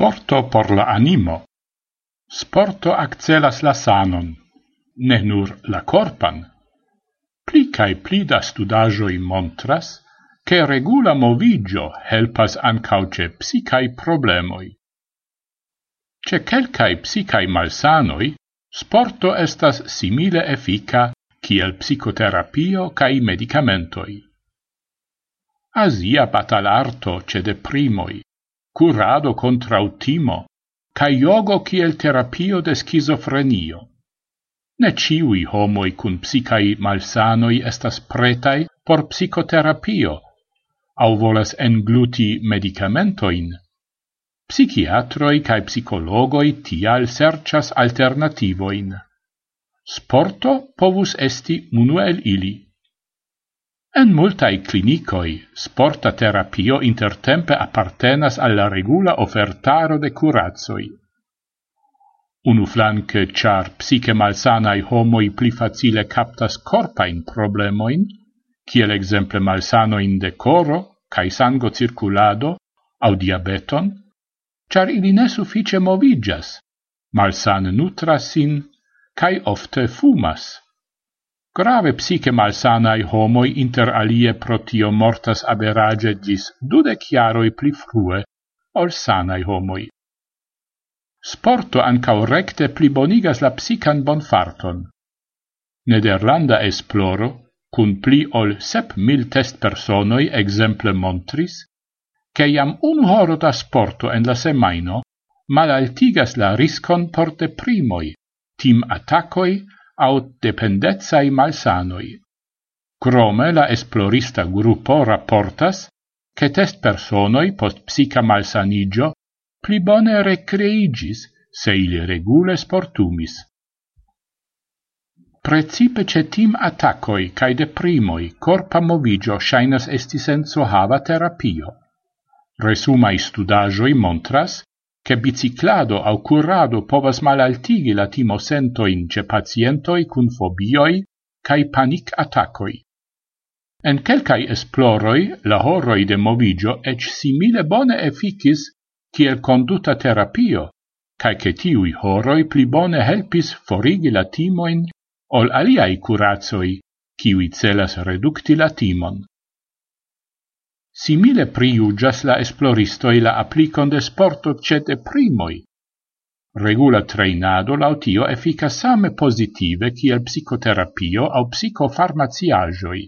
Sporto por la animo. Sporto accelas la sanon, ne nur la corpan. Pli cae pli da studajoi montras, che regula movigio helpas ancauce psicae problemoi. Ce celcae psicae malsanoi, sporto estas simile effica kiel psicoterapio cae medicamentoi. Asia batalarto ce deprimoi, curado contra utimo, ca iogo kiel terapio de schizofrenio. Ne ciui homoi cun psicai malsanoi estas pretai por psicoterapio, au volas engluti medicamentoin. Psichiatroi cae psicologoi tial serchas alternativoin. Sporto povus esti munuel ili. En multae clinicoi sporta terapio intertempe appartenas alla regula offertaro de curazoi. Unu flanque, char psiche malsanae homoi pli facile captas corpain problemoin, kiel exemple malsanoin de coro, cae sango circulado, au diabeton, char ili ne suffice movigas, malsan nutrasin, cae ofte fumas. Grave psiche malsanai homoi inter alie protio mortas aberage gis dude chiaroi pli frue ol sanai homoi. Sporto ancau recte plibonigas la psican bonfarton. Nederlanda esploro, cun pli ol sep mil test personoi exemple montris, che iam un horo da sporto en la semaino malaltigas la riscon por deprimoi, tim attacoi, aut dependezai malsanoi. Crome la esplorista gruppo rapportas che test personoi post psica malsanigio pli bone recreigis se ili regule sportumis. Precipe ce tim attacoi cae deprimoi corpa movigio shainas esti senso hava terapio. Resumai studagioi montras che biciclado au currado povas malaltigi la timo sento in ce pacientoi cun fobioi cae panic attacoi. En quelcae esploroi la horroi de movigio ec simile bone efficis ciel conduta terapio, cae che tiui horoi pli bone helpis forigi la timoin ol aliai curazoi, ciui celas reducti la timon simile priugias la esploristoi la applicon de sporto cete primoi. Regula trainado lautio effica same positive kiel psicoterapio au psicofarmaciagioi.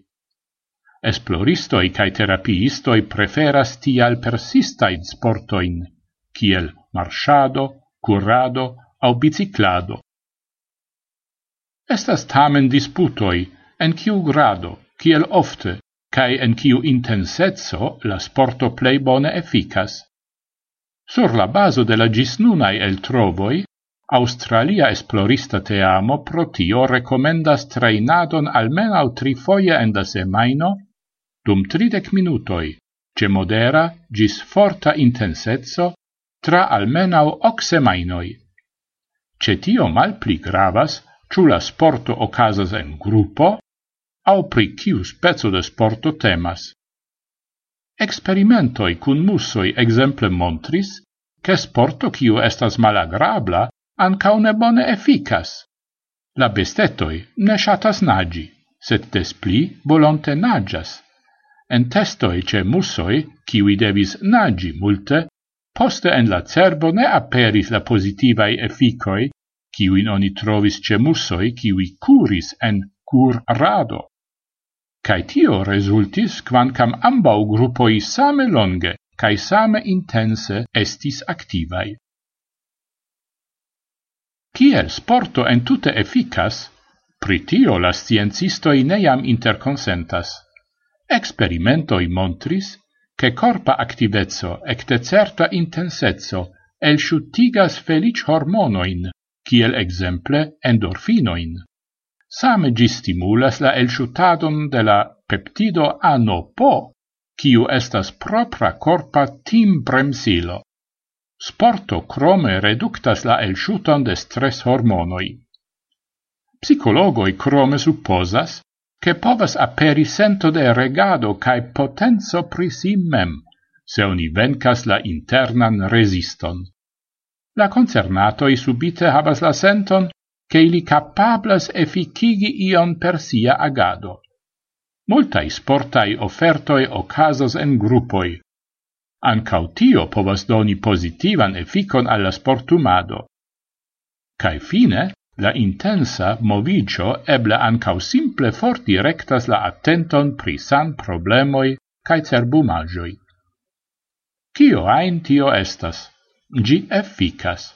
Esploristoi cae terapiistoi preferas tial persistain sportoin, kiel marchado, currado au biciclado. Estas tamen disputoi, en kiu grado, kiel ofte, cae en ciu intensezzo la sporto plei bone efficas. Sur la baso de la gisnunai el trovoi, Australia esplorista teamo pro tio recomendas trainadon almenau tri foie en da semaino, dum tridec minutoi, ce modera gis forta intensezzo tra almenau hoc semainoi. Ce tio mal pli gravas, ciù la sporto ocasas en gruppo, au pri ciu spezo de sporto temas. Experimentoi cun mussoi exemple montris, che sporto ciu estas malagrabla ancau ne bone efficas. La bestetoi ne shatas nagi, set des pli volonte nagias. En testoi ce mussoi, ciui devis nagi multe, poste en la cerbo ne aperis la positivai efficoi, ciuin oni trovis ce mussoi, ciui curis en cur rado. Kai tio resultis quancam ambau gruppoi same longe cae same intense estis activai. Ciel sporto entute efficas, pritio la sciencistoi neiam interconsentas. Experimentoi montris che corpa activezzo ecte certa intensezzo elshutigas felic hormonoin, kiel exemple endorfinoin. Same gi stimulas la elshutadon de la peptido ANOPO, kiu estas propra corpa tim bremsilo. Sporto crome reductas la elshuton de stress hormonoi. Psicologoi crome supposas che povas aperi sento de regado cae potenzo pri si mem, se oni vencas la internan resiston. La concernatoi subite habas la senton che ili capablas efficigi ion per sia agado. Multai sportai offertoi casos en gruppoi. Ancau tio povas doni positivan efficon alla sportumado. Cai fine, la intensa movigio eble ancau simple fort directas la attenton pri san problemoi cae cerbumagioi. Cio ain tio estas? Gi efficas.